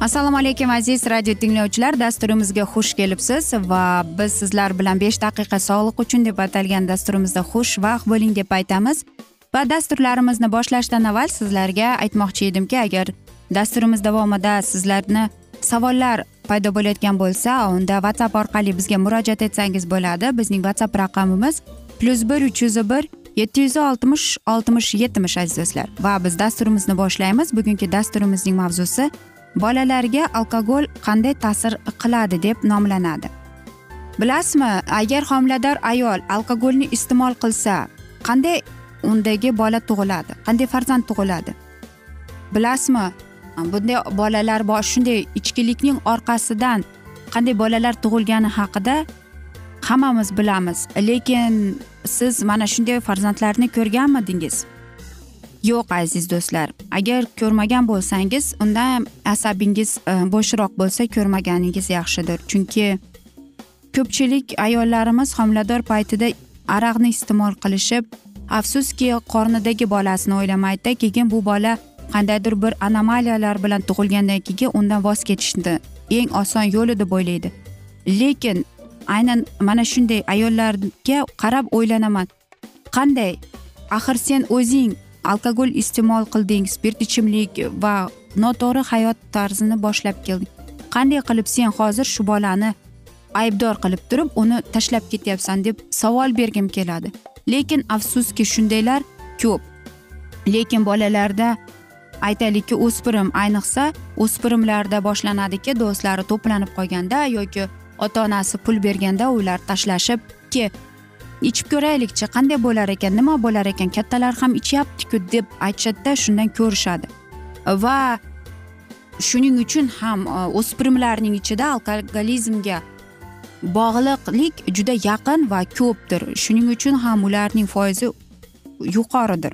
assalomu alaykum aziz radio tinglovchilar. Dasturimizga xush kelibsiz va biz sizlar bilan besh daqiqa sog'liq uchun deb atalgan dasturimizda xushvaqt bo'ling deb aytamiz. Va dasturlarimizni boshlashdan avval sizlarga aytmoqchi edimki agar dasturimiz davomida sizlarni savollar paydo bo'layotgan bo'lsa unda whatsapp orqali bizga murojaat etsangiz bo'ladi. Bizning whatsapp raqamimiz plyus bir uch yuz bir yetti yuz oltmish oltmish yetmish aziz do'stlar. Va biz dasturimizni boshlaymiz. Bugungi dasturimizning mavzusi bolalarga alkogol qanday ta'sir qiladi deb nomlanadi. Bilasizmi agar homilador ayol alkogolni iste'mol qilsa qanday undagi bola tug'iladi qanday farzand tug'iladi? Bilasizmi bunday bolalar bor shunday ichkilikning orqasidan qanday bolalar tug'ilgani haqida hammamiz bilamiz. Lekin siz mana shunday farzandlarni ko'rganmidingiz? Yo'q aziz do'stlar. Agar ko'rmagan bo'lsangiz unda asabingiz e, bo'shroq bo'lsa ko'rmaganingiz yaxshidir. Chunki ko'pchilik ayollarimiz homilador paytida aroqni iste'mol qilishib afsuski qornidagi bolasini o'ylamaydida keyin bu bola qandaydir bir anomaliyalar bilan tug'ilgandan keyin undan voz kechishni eng oson yo'li deb o'ylaydi. Lekin aynan mana shunday ayollarga qarab o'ylanaman. Qanday? Axir sen o'zing alkogol iste'mol qilding spirt ichimlik va noto'g'ri hayot tarzini boshlab kelding. Qanday qilib sen hozir shu bolani aybdor qilib turib uni tashlab ketyapsan deb savol bergim keladi. Lekin afsuski shundaylar ko'p. Lekin bolalarda aytaylikki o'spirim ayniqsa o'spirimlarda boshlanadiki do'stlari to'planib qolganda yoki ota onasi pul berganda ular tashlashib ke ichib ko'raylikchi qanday bo'lar ekan nima bo'lar ekan kattalar ham ichyaptiku deb aytishadida shundan ko'rishadi. Va shuning uchun ham e, o'spirimlarning ichida alkogolizmga bog'liqlik juda yaqin va ko'pdir. Shuning uchun ham ularning foizi yuqoridir.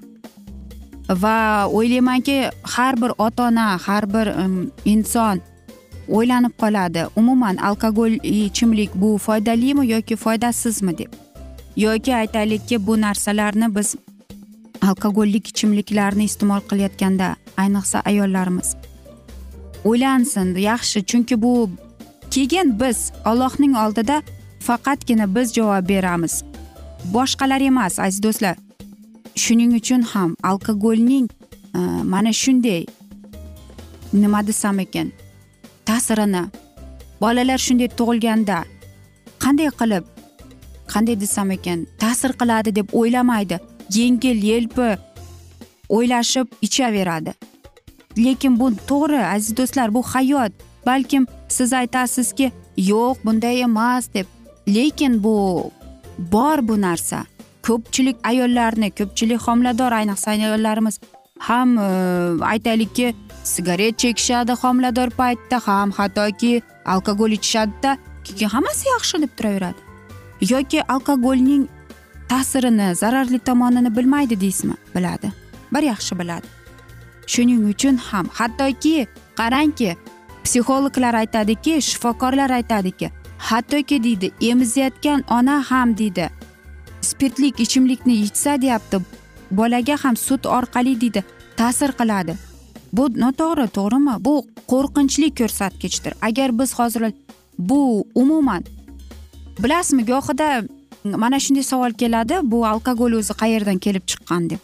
Va o'ylaymanki har bir ota ona har bir inson o'ylanib qoladi. Umuman alkogol ichimlik bu foydalimi yoki foydasizmi deb. Yoki aytaylikki bu narsalarni biz alkogollik ichimliklarni iste'mol qilayotganda ayniqsa ayollarimiz. O'ylansin yaxshi chunki bu keyin biz ollohning oldida faqatgina biz javob beramiz. Boshqalar emas aziz do'stlar. Shuning uchun ham alkogolning e, mana shunday nima desam ekan ta'sirini bolalar shunday tug'ilganda qanday qilib qanday desam ekan ta'sir qiladi deb o'ylamaydi. Yengil yelpi o'ylashib ichaveradi. Lekin bu to'g'ri aziz do'stlar bu hayot. Balkim siz aytasizki yo'q bunday emas deb. Lekin bu bor bu narsa. Ko'pchilik ayollarni ko'pchilik homilador ayniqsa ayollarimiz ham e, aytaylikki sigaret chekishadi homilador paytda ham hattoki alkogol ichishadida keyin hammasi yaxshi deb turaveradi. Yoki alkogolning ta'sirini zararli tomonini bilmaydi deysizmi? Biladi. Bir yaxshi biladi. Shuning uchun ham hattoki qarangki psixologlar aytadiki shifokorlar aytadiki hattoki deydi emizayotgan ona ham deydi spirtlik ichimlikni ichsa deyapti. Bolaga ham sut orqali deydi ta'sir qiladi. Bu noto'g'ri to'g'rimi? Bu qo'rqinchli ko'rsatkichdir agar biz hozir bu umuman bilasizmi gohida mana shunday savol keladi bu alkogol o'zi qayerdan kelib chiqqan deb.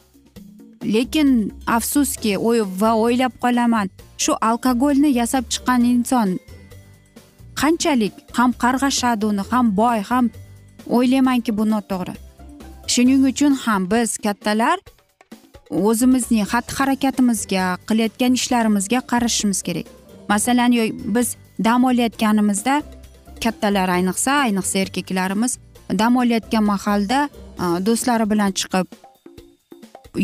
Lekin afsuski va o'ylab qolaman shu alkogolni yasab chiqqan inson qanchalik ham qarg'ashadi uni ham boy ham o'ylaymanki bu noto'g'ri. Shuning uchun ham biz kattalar o'zimizning xatti harakatimizga qilayotgan ishlarimizga qarashimiz kerak. Masalan biz dam olayotganimizda kattalar ayniqsa ayniqsa erkaklarimiz dam olayotgan mahalda e, do'stlari bilan chiqib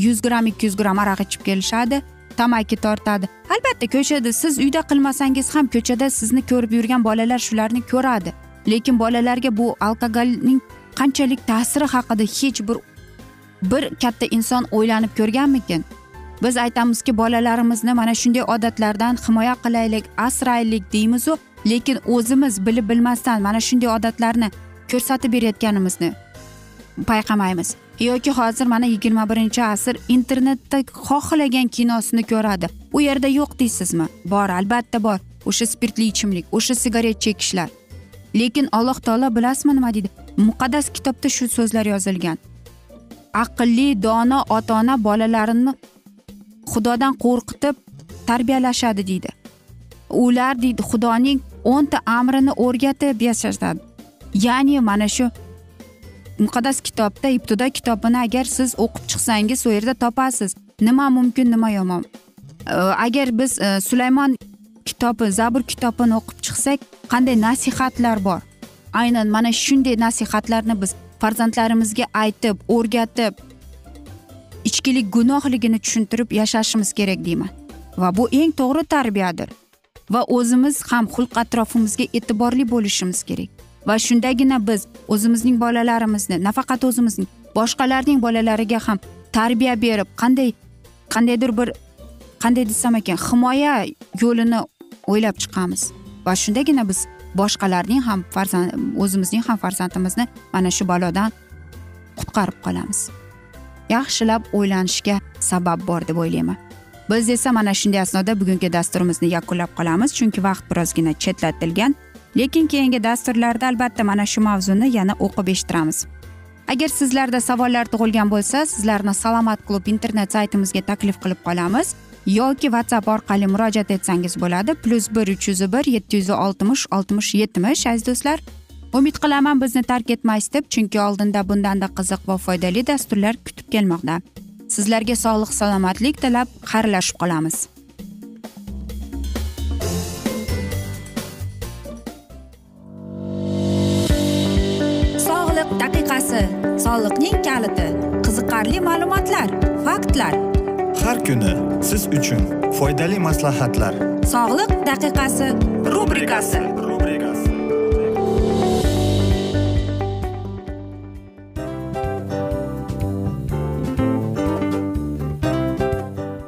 yuz gramm ikki yuz gramm aroq ichib kelishadi tamaki tortadi. Albatta ko'chada siz uyda qilmasangiz ham ko'chada sizni ko'rib yurgan bolalar shularni ko'radi. Lekin bolalarga bu alkogolning qanchalik ta'siri haqida hech bir bir katta inson o'ylanib ko'rganmikin? Biz aytamizki bolalarimizni mana shunday odatlardan himoya qilaylik asraylik deymizu. Lekin o'zimiz bilib bilmasdan mana shunday odatlarni ko'rsatib berayotganimizni payqamaymiz. Yoki hozir mana yigirma birinchi asr internetda xohlagan kinosini ko'radi. U yerda yo'q deysizmi? Bor albatta bor. O'sha spirtli ichimlik o'sha sigaret chekishlar. Lekin alloh taolo bilasizmi nima deydi? Muqaddas kitobda shu so'zlar yozilgan. Aqlli dono ota ona bolalarini xudodan qo'rqitib tarbiyalashadi deydi. Ular deydi xudoning o'nta amrini o'rgatib yashashadi ya'ni mana shu muqaddas kitobda ibtido kitobini agar siz o'qib chiqsangiz u yerda topasiz. Nima mumkin nima yomon. Agar biz e, sulaymon kitobi zabur kitobini o'qib chiqsak qanday nasihatlar bor? Aynan mana shunday nasihatlarni biz farzandlarimizga aytib o'rgatib ichkilik gunohligini tushuntirib yashashimiz kerak deyman. Va bu eng to'g'ri tarbiyadir. Va o'zimiz ham xulq atrofimizga e'tiborli bo'lishimiz kerak. Va shundagina biz o'zimizning bolalarimizni nafaqat o'zimizning boshqalarning bolalariga ham tarbiya berib qanday qandaydir bir qanday desam ekan himoya yo'lini o'ylab chiqamiz. Va shundagina biz boshqalarning ham farzand o'zimizning ham farzandimizni mana shu balodan qutqarib qolamiz. Yaxshilab o'ylanishga sabab bor deb o'ylayman. Biz esa mana shunday asnoda bugungi dasturimizni yakunlab qolamiz chunki vaqt birozgina chetlatilgan. Lekin keyingi dasturlarda albatta mana shu mavzuni yana o'qib eshittiramiz. Agar sizlarda savollar tug'ilgan bo'lsa sizlarni salomat klub internet saytimizga taklif qilib qolamiz yoki whatsapp orqali murojaat etsangiz bo'ladi. Plyus bir uch yuz bir yetti yuz oltmish oltmish yetmish aziz do'stlar. Umid qilaman bizni tark etmaysiz deb chunki oldinda bundanda qiziq va foydali dasturlar kutib kelmoqda. Sizlarga sog'lik salomatlik tilab xayrlashib qolamiz. Sog'liq daqiqasi soliqning kaliti qiziqarli ma'lumotlar faktlar. Har kuni siz uchun foydali maslahatlar. Sog'liq daqiqasi rubrikasi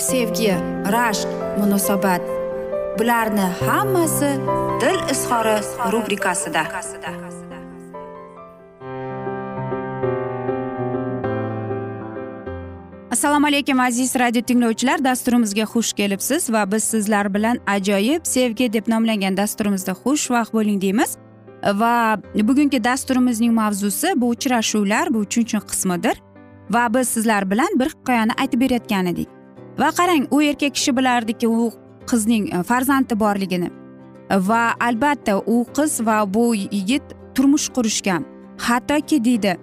sevgi rashq munosabat. Bularni hammasi dil izhori rubrikasida. Assalomu alaykum aziz radio tinglovchilar. Dasturimizga xush kelibsiz va biz sizlar bilan ajoyib sevgi deb nomlangan dasturimizda xushvaqt bo'ling deymiz. Va bugungi dasturimizning mavzusi bu uchrashuvlar bu uchinchi qismidir. Va biz sizlar bilan bir hikoyani aytib berayotgan edik. Va qarang u erkak kishi bilardiki u qizning e, farzandi borligini. Va albatta u qiz va bu yigit turmush qurishgan. Hattoki deydi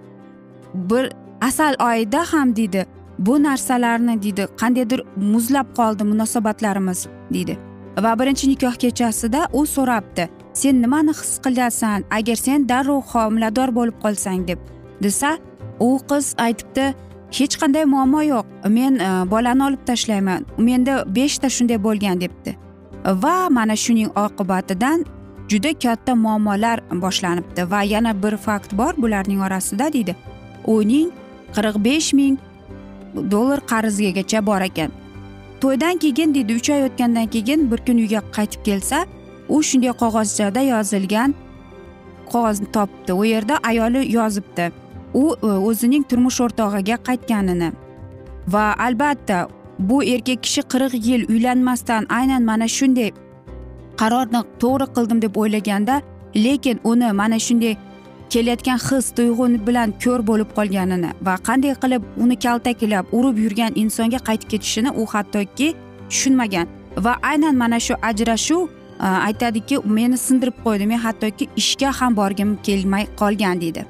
bir asal oyida ham deydi bu narsalarni deydi qandaydir muzlab qoldi munosabatlarimiz deydi. Va birinchi nikoh kechasida u so'rabdi sen nimani his qilasan agar sen darrov homilador bo'lib qolsang deb. Desa u qiz aytibdi hech qanday muammo yo'q. Men e, bolani olib tashlayman. Menda beshta shunday bo'lgan debdi. Va mana shuning oqibatidan juda katta muammolar boshlanibdi va yana bir fakt bor bularning orasida deydi. Uning qirq besh ming dollar qarzigacha bor ekan. To'ydan keyin deydi uch oy o'tgandan keyin bir kun uyga qaytib kelsa u shunday qog'ozchada yozilgan qog'ozni topdi. U yerda ayoli yozibdi. U e, o'zining turmush o'rtog'iga qaytganini. Va albatta bu erkak kishi qirq yil uylanmasdan aynan mana shunday qarorni to'g'ri qildim deb o'ylaganda lekin uni mana shunday kelayotgan his tuyg'u bilan ko'r bo'lib qolganini va qanday qilib uni kaltaklab urib yurgan insonga qaytib ketishini u hattoki tushunmagan. Va aynan mana shu ajrashuv e, aytadiki meni sindirib qo'ydi men hattoki ishga ham borgim kelmay qolgan deydi.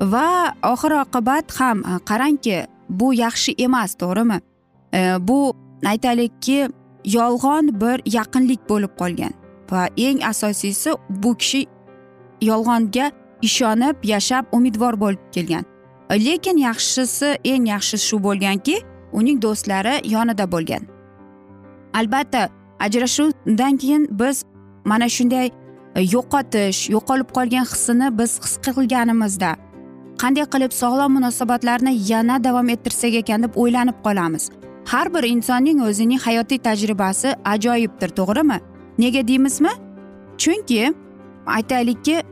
Va oxir oqibat ham e, qarangki bu yaxshi emas to'g'rimi? E, bu aytaylikki yolg'on bir yaqinlik bo'lib qolgan va eng asosiysi bu kishi yolg'onga ishonib yashab umidvor bo'lib kelgan. E, lekin yaxshisi eng yaxshisi shu bo'lganki uning do'stlari yonida bo'lgan. Albatta ajrashuvdan keyin biz mana shunday e, yo'qotish yo'qolib qolgan hissini biz his qilganimizda qanday qilib sog'lom munosabatlarni yana davom ettirsak ekan deb o'ylanib qolamiz. Har bir insonning o'zining hayotiy tajribasi ajoyibdir to'g'rimi? Nega deymizmi? Chunki aytaylikki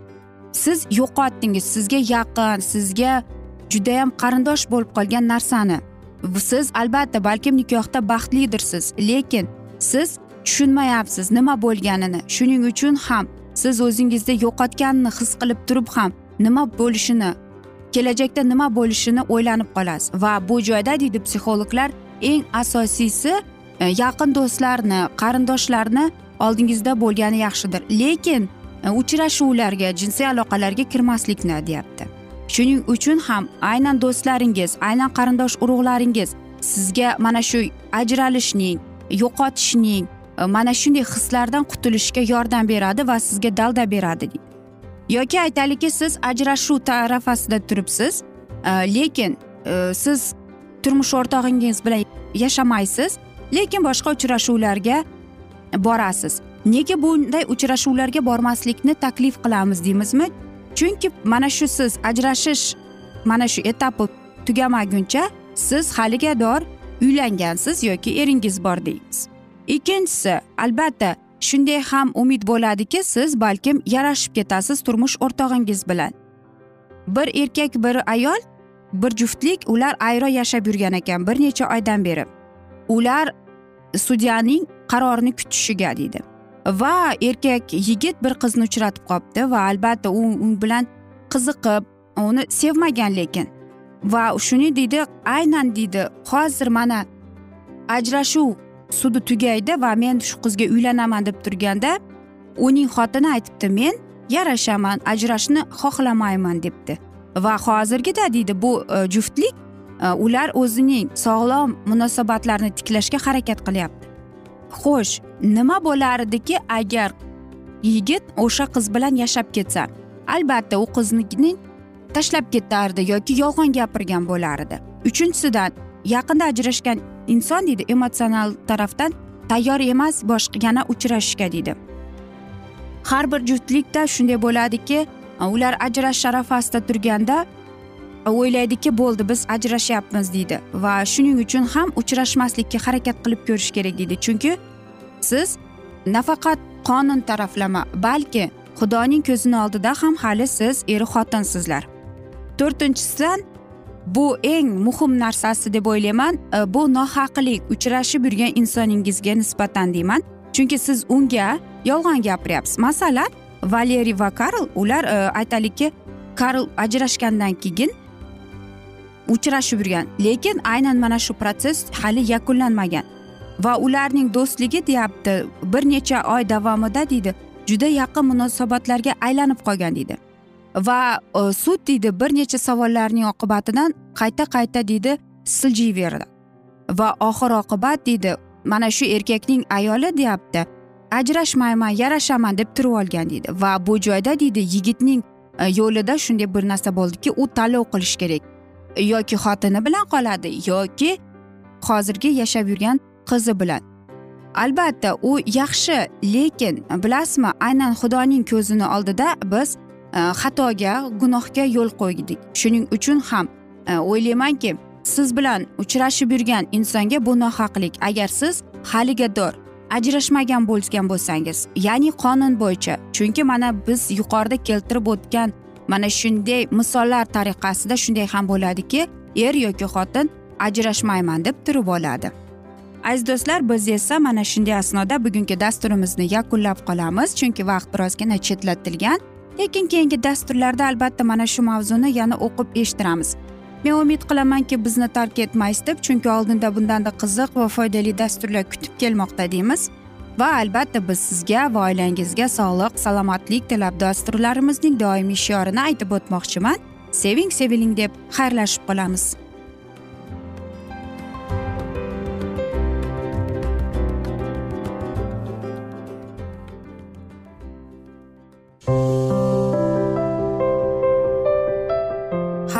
siz yo'qotdingiz sizga yaqin sizga judayam qarindosh bo'lib qolgan narsani. Siz albatta balkim nikohda baxtlidirsiz lekin siz tushunmayapsiz nima bo'lganini. Shuning uchun ham siz o'zingizda yo'qotganini his qilib turib ham nima bo'lishini kelajakda nima bo'lishini o'ylanib qolasiz. Va bu joyda deydi psixologlar eng asosiysi e, yaqin do'stlarni qarindoshlarni oldingizda bo'lgani yaxshidir. Lekin e, uchrashuvlarga jinsiy aloqalarga kirmaslikni deyapti. Shuning uchun ham aynan do'stlaringiz aynan qarindosh urug'laringiz sizga mana shu ajralishning yo'qotishning e, mana shunday hislardan qutulishga yordam beradi va sizga dalda beradi yoki aytaylikki siz ajrashuv tarafasida turibsiz e, lekin e, siz turmush o'rtog'ingiz bilan yashamaysiz lekin boshqa uchrashuvlarga borasiz. Nega bunday uchrashuvlarga bormaslikni taklif qilamiz deymizmi? Chunki mana shu siz ajrashish mana shu etapi tugamaguncha siz haligador uylangansiz yoki eringiz bor deymiz. Ikkinchisi albatta shunday ham umid bo'ladiki siz balkim yarashib ketasiz turmush o'rtog'ingiz bilan. Bir erkak bir ayol bir juftlik ular ayro yashab yurgan ekan bir necha oydan beri. Ular sudyaning qarorini kutishiga deydi. Va erkak yigit bir qizni uchratib qolibdi va albatta u u bilan qiziqib uni sevmagan lekin. Va shuni deydi aynan deydi hozir mana ajrashuv sudi tugaydi va men shu qizga uylanaman deb turganda uning xotini aytibdi men yarashaman ajrashishni xohlamayman debdi. Va hozirgida deydi bu e, juftlik e, ular o'zining sog'lom munosabatlarni tiklashga harakat qilyapti. Xo'sh nima bo'lardiki agar yigit o'sha qiz bilan yashab ketsa albatta u qizni tashlab ketardi yoki yolg'on gapirgan bo'lardi. Uchinchisidan yaqinda ajrashgan inson deydi emotsional tarafdan tayyor emas boshqa yana uchrashishga deydi. Har bir juftlikda shunday bo'ladiki ular ajrashish arafasida turganda o'ylaydiki bo'ldi biz ajrashyapmiz deydi. Va shuning uchun ham uchrashmaslikka harakat qilib ko'rish kerak deydi. Chunki siz nafaqat qonun taraflama balki xudoning ko'zini oldida ham hali siz er xotinsizlar. To'rtinchisidan bu eng muhim narsasi deb o'ylayman. E, bu nohaqlik uchrashib yurgan insoningizga nisbatan deyman. Chunki siz unga yolg'on gapiryapsiz. Masalan valeriy va karl ular e, aytaylikki karl ajrashgandan keyin uchrashib yurgan. Lekin aynan mana shu protsess hali yakunlanmagan. Va ularning do'stligi deyapti bir necha oy davomida deydi juda yaqin munosabatlarga aylanib qolgan deydi. Va e, sud deydi bir necha savollarning oqibatidan qayta qayta deydi siljiyverdi va oxir oqibat deydi mana shu erkakning ayoli deyapti. Ajrashmayman yarashaman deb turib olgan deydi. Va bu joyda deydi yigitning e, yo'lida shunday bir narsa bo'ldiki u tanlov qilish kerak. Yoki xotini bilan qoladi yoki hozirgi yashab yurgan qizi bilan. Albatta u yaxshi lekin bilasizmi aynan xudoning ko'zini oldida biz Э, xatoga gunohga yo'l qo'ydik. Shuning uchun ham э, o'ylaymanki siz bilan uchrashib yurgan insonga bu nohaqlik agar siz haligador ajrashmagan bo'lgan bo'lsangiz ya'ni qonun bo'yicha chunki mana biz yuqorida keltirib o'tgan mana shunday misollar tariqasida shunday ham bo'ladiki er yoki xotin ajrashmayman deb turib oladi. Aziz do'stlar biz esa mana shunday asnoda bugungi dasturimizni yakunlab qolamiz chunki vaqt birozgina chetlatilgan. Lekin keyingi dasturlarda albatta mana shu mavzuni yana o'qib eshittiramiz. Men umid qilamanki bizni tark etmaysiz deb chunki oldinda bundanda qiziq va foydali dasturlar kutib kelmoqda deymiz. Va albatta biz sizga va oilangizga sog'lik salomatlik tilab dasturlarimizning doimiy shiorini aytib o'tmoqchiman. Seving seviling deb xayrlashib qolamiz.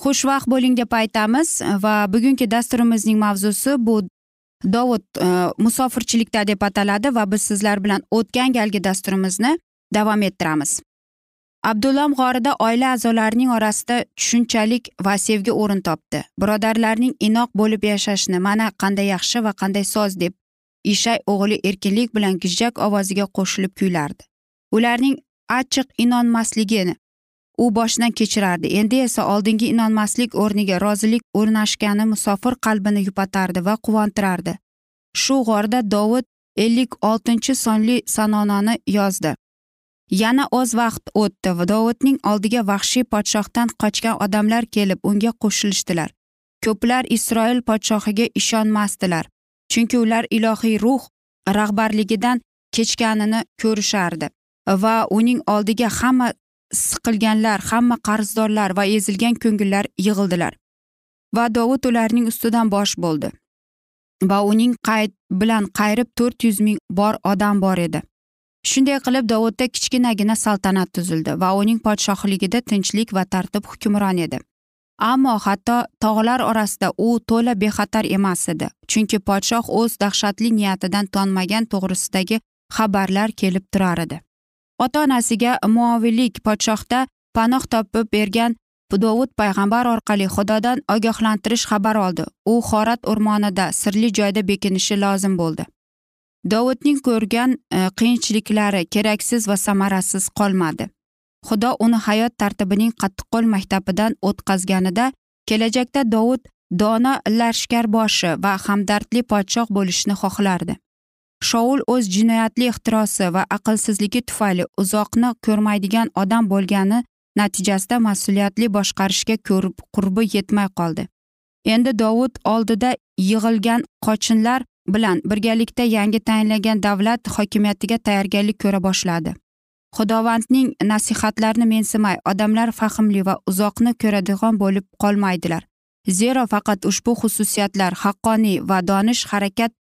xushvaqt bo'ling deb aytamiz va bugungi dasturimizning mavzusi bu dovud e, musofirchilikda deb ataladi va biz sizlar bilan o'tgan galgi dasturimizni davom ettiramiz. Abdullam g'orida oila a'zolarining orasida tushunchalik va sevgi o'rin topdi. Birodarlarning inoq bo'lib yashashni mana qanday yaxshi va qanday soz deb ishay o'g'li erkinlik bilan gijjak ovoziga qo'shilib kuylardi. Ularning achchiq inonmasligini u boshdan kechirardi. Endi esa oldingi inonmaslik o'rniga rozilik o'rnashgani musofir qalbini yupatardi va quvontirardi. Shu g'orda dovud ellik oltinchi sonli sanonani yozdi. Yana oz vaqt o'tdi va dovudning oldiga vahshiy podshohdan qochgan odamlar kelib unga qo'shilishdilar. Ko'plar isroil podshohiga ishonmasdilar chunki ular ilohiy ruh rahbarligidan kechganini ko'rishardi va uning oldiga hamma siqilganlar hamma qarzdorlar va ezilgan ko'ngillar yig'ildilar. Va dovud ularning ustidan bosh bo'ldi. Va uning qayd bilan qayrib to'rt yuz ming bor odam bor edi. Shunday qilib dovudda kichkinagina saltanat tuzildi va uning podshohligida tinchlik va tartib hukmron edi. Ammo hatto tog'lar orasida u to'la bexatar emas edi chunki podshoh o'z dahshatli niyatidan tonmagan to'g'risidagi xabarlar kelib turar edi. Ota onasiga muovillik podshohda panoh topib bergan dovud payg'ambar orqali xudodan ogohlantirish xabar oldi. U xorat o'rmonida sirli joyda bekinishi lozim bo'ldi. Dovudning ko'rgan e, qiyinchiliklari keraksiz va samarasiz qolmadi. Xudo uni hayot tartibining qattiqqo'l maktabidan o'tkazganida kelajakda dovud dono lashkarboshi va hamdardli podshoh bo'lishni xohlardi. Shoul o'z jinoyatli ixtirosi va aqlsizligi tufayli uzoqni ko'rmaydigan odam bo'lgani natijasida mas'uliyatli boshqarishga ko'rib qurbi yetmay qoldi. Endi dovud oldida yig'ilgan qochinlar bilan birgalikda yangi tayinlangan davlat hokimiyatiga tayyorgarlik ko'ra boshladi. Xudovandning nasihatlarini mensimay odamlar fahmli va uzoqni ko'radigan bo'lib qolmaydilar. Zero faqat ushbu xususiyatlar haqqoniy va donish harakat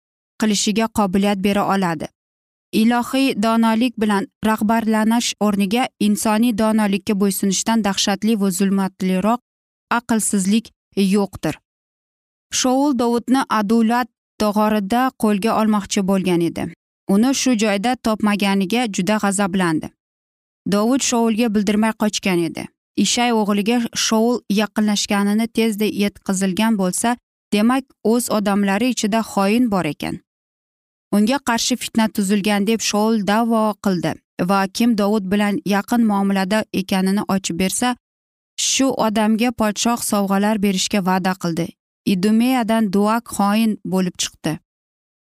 qilishiga qobiliyat bera oladi. Ilohiy donolik bilan rag'barlanish o'rniga insoniy donolikka bo'ysunishdan dahshatli va zulmatliroq aqlsizlik yo'qdir. Shoul dovudni adulat dog'orida qo'lga olmoqchi bo'lgan edi. Uni shu joyda topmaganiga juda g'azablandi. Dovud shoulga bildirmay qochgan edi. Ishay o'g'liga shoul yaqinlashganini tezda yetkazilgan bo'lsa demak o'z odamlari ichida xoin bor ekan. Unga qarshi fitna tuzilgan deb shoul da'vo qildi va kim dovud bilan yaqin muomalada ekanini ochib bersa shu odamga podshoh sovg'alar berishga va'da qildi. Idumeyadan duak xoin bo'lib chiqdi.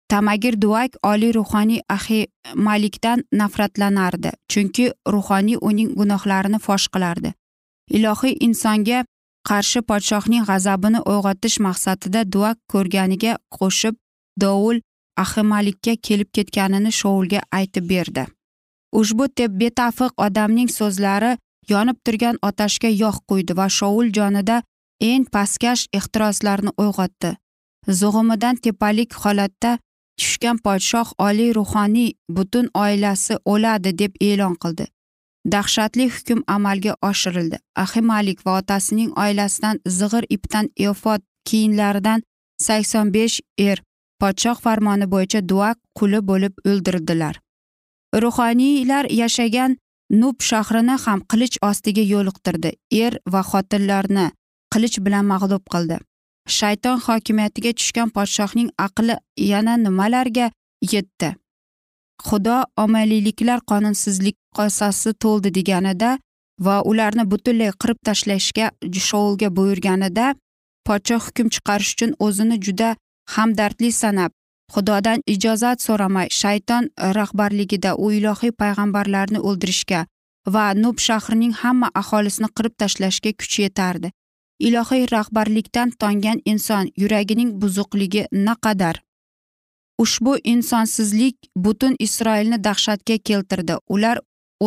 Tamagir duak oliy ruhoniy ahi malikdan nafratlanardi chunki ruhoniy uning gunohlarini fosh qilardi. Ilohiy insonga qarshi podshohning g'azabini uyg'otish maqsadida duak ko'rganiga qo'shib dovul ahimalikka kelib ketganini shoulga aytib berdi. Ushbu betafiq odamning so'zlari yonib turgan otashga yog' quydi va shoul jonida eng pastkash ehtiroslarni uyg'otdi. Zug'umidan tepalik holatda tushgan podshoh oliy ruhoniy butun oilasi o'ladi deb e'lon qildi. Dahshatli hukm amalga oshirildi. Ahimalik va otasining oilasidan zig'ir ipdan efod kiyimlaridan sakson besh er podshoh farmoni bo'yicha duak quli bo'lib o'ldirdilar. Ruhoniylar yashagan nub shahrini ham qilich ostiga yo'liqtirdi. Er va xotinlarni qilich bilan mag'lub qildi. Shayton hokimiyatiga tushgan podshohning aqli yana nimalarga yetdi? Xudo omaliyliklar qonunsizlik qosasi to'ldi deganida va ularni butunlay qirib tashlashga shoulga buyurganida podshoh hukm chiqarish uchun o'zini juda hamdardli sanab xudodan ijozat so'ramay shayton rahbarligida u ilohiy payg'ambarlarni o'ldirishga va nub shahrining hamma aholisini qirib tashlashga kuchi yetardi. Ilohiy rahbarlikdan tongan inson yuragining buzuqligi naqadar? Ushbu insonsizlik butun isroilni dahshatga keltirdi. Ular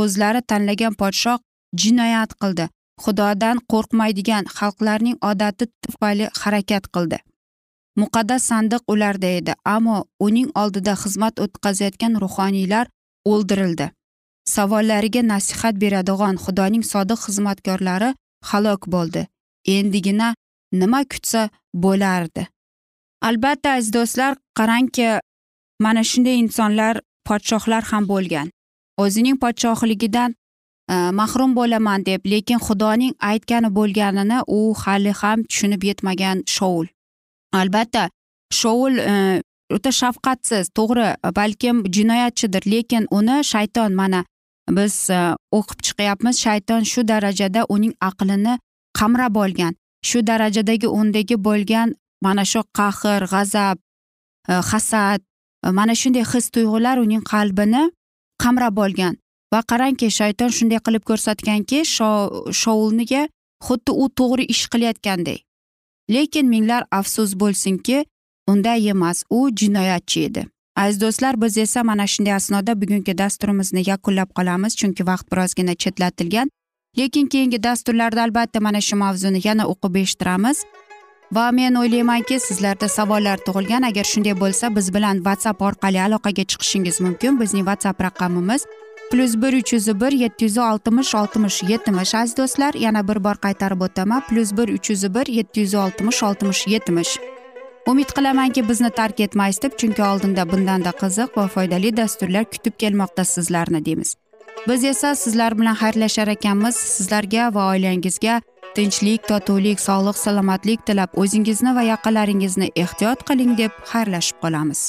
o'zlari tanlagan podshoh jinoyat qildi. Xudodan qo'rqmaydigan xalqlarning odati tufayli harakat qildi. Muqaddas sandiq ularda edi ammo uning oldida xizmat o'tkazayotgan ruhoniylar o'ldirildi. Savollariga nasihat beradigan xudoning sodiq xizmatkorlari halok bo'ldi. Endigina nima kutsa bo'lardi? Albatta aziz do'stlar qarangki mana shunday insonlar podshohlar ham bo'lgan. O'zining podshohligidan e, mahrum bo'laman deb lekin xudoning aytgani bo'lganini u hali ham tushunib yetmagan shoul. Albatta shoul e, o'ta shafqatsiz to'g'ri balkim jinoyatchidir lekin uni shayton mana biz e, o'qib chiqyapmiz shayton shu darajada uning aqlini qamrab olgan shu darajadagi undagi bo'lgan mana shu qahr g'azab e, hasad mana shunday his tuyg'ular uning qalbini qamrab olgan. Va qarangki shayton shunday qilib ko'rsatganki shoulniga xuddi u to'g'ri ish qilayotgandek. Lekin minglar afsus bo'lsinki unday emas u jinoyatchi edi. Aziz do'stlar biz esa mana shunday asnoda bugungi dasturimizni yakunlab qolamiz chunki vaqt birozgina chetlatilgan. Lekin keyingi dasturlarda albatta mana shu mavzuni yana o'qib eshittiramiz. Va men o'ylaymanki sizlarda savollar tug'ilgan. Agar shunday bo'lsa biz bilan whatsapp orqali aloqaga chiqishingiz mumkin. Bizning whatsapp raqamimiz plyus bir uch yuz bir yetti yuz oltmish oltmish yetmish aziz do'stlar yana bir bor qaytarib o'taman plyus bir uch yuz bir yetti yuz oltmish oltmish yetmish umid qilamanki bizni tark etmaysiz deb chunki oldinda bundanda qiziq va foydali dasturlar kutib kelmoqda sizlarni deymiz biz esa sizlar bilan xayrlashar ekanmiz sizlarga va oilangizga tinchlik totuvlik sog'lik salomatlik tilab o'zingizni va yaqinlaringizni ehtiyot qiling deb xayrlashib qolamiz.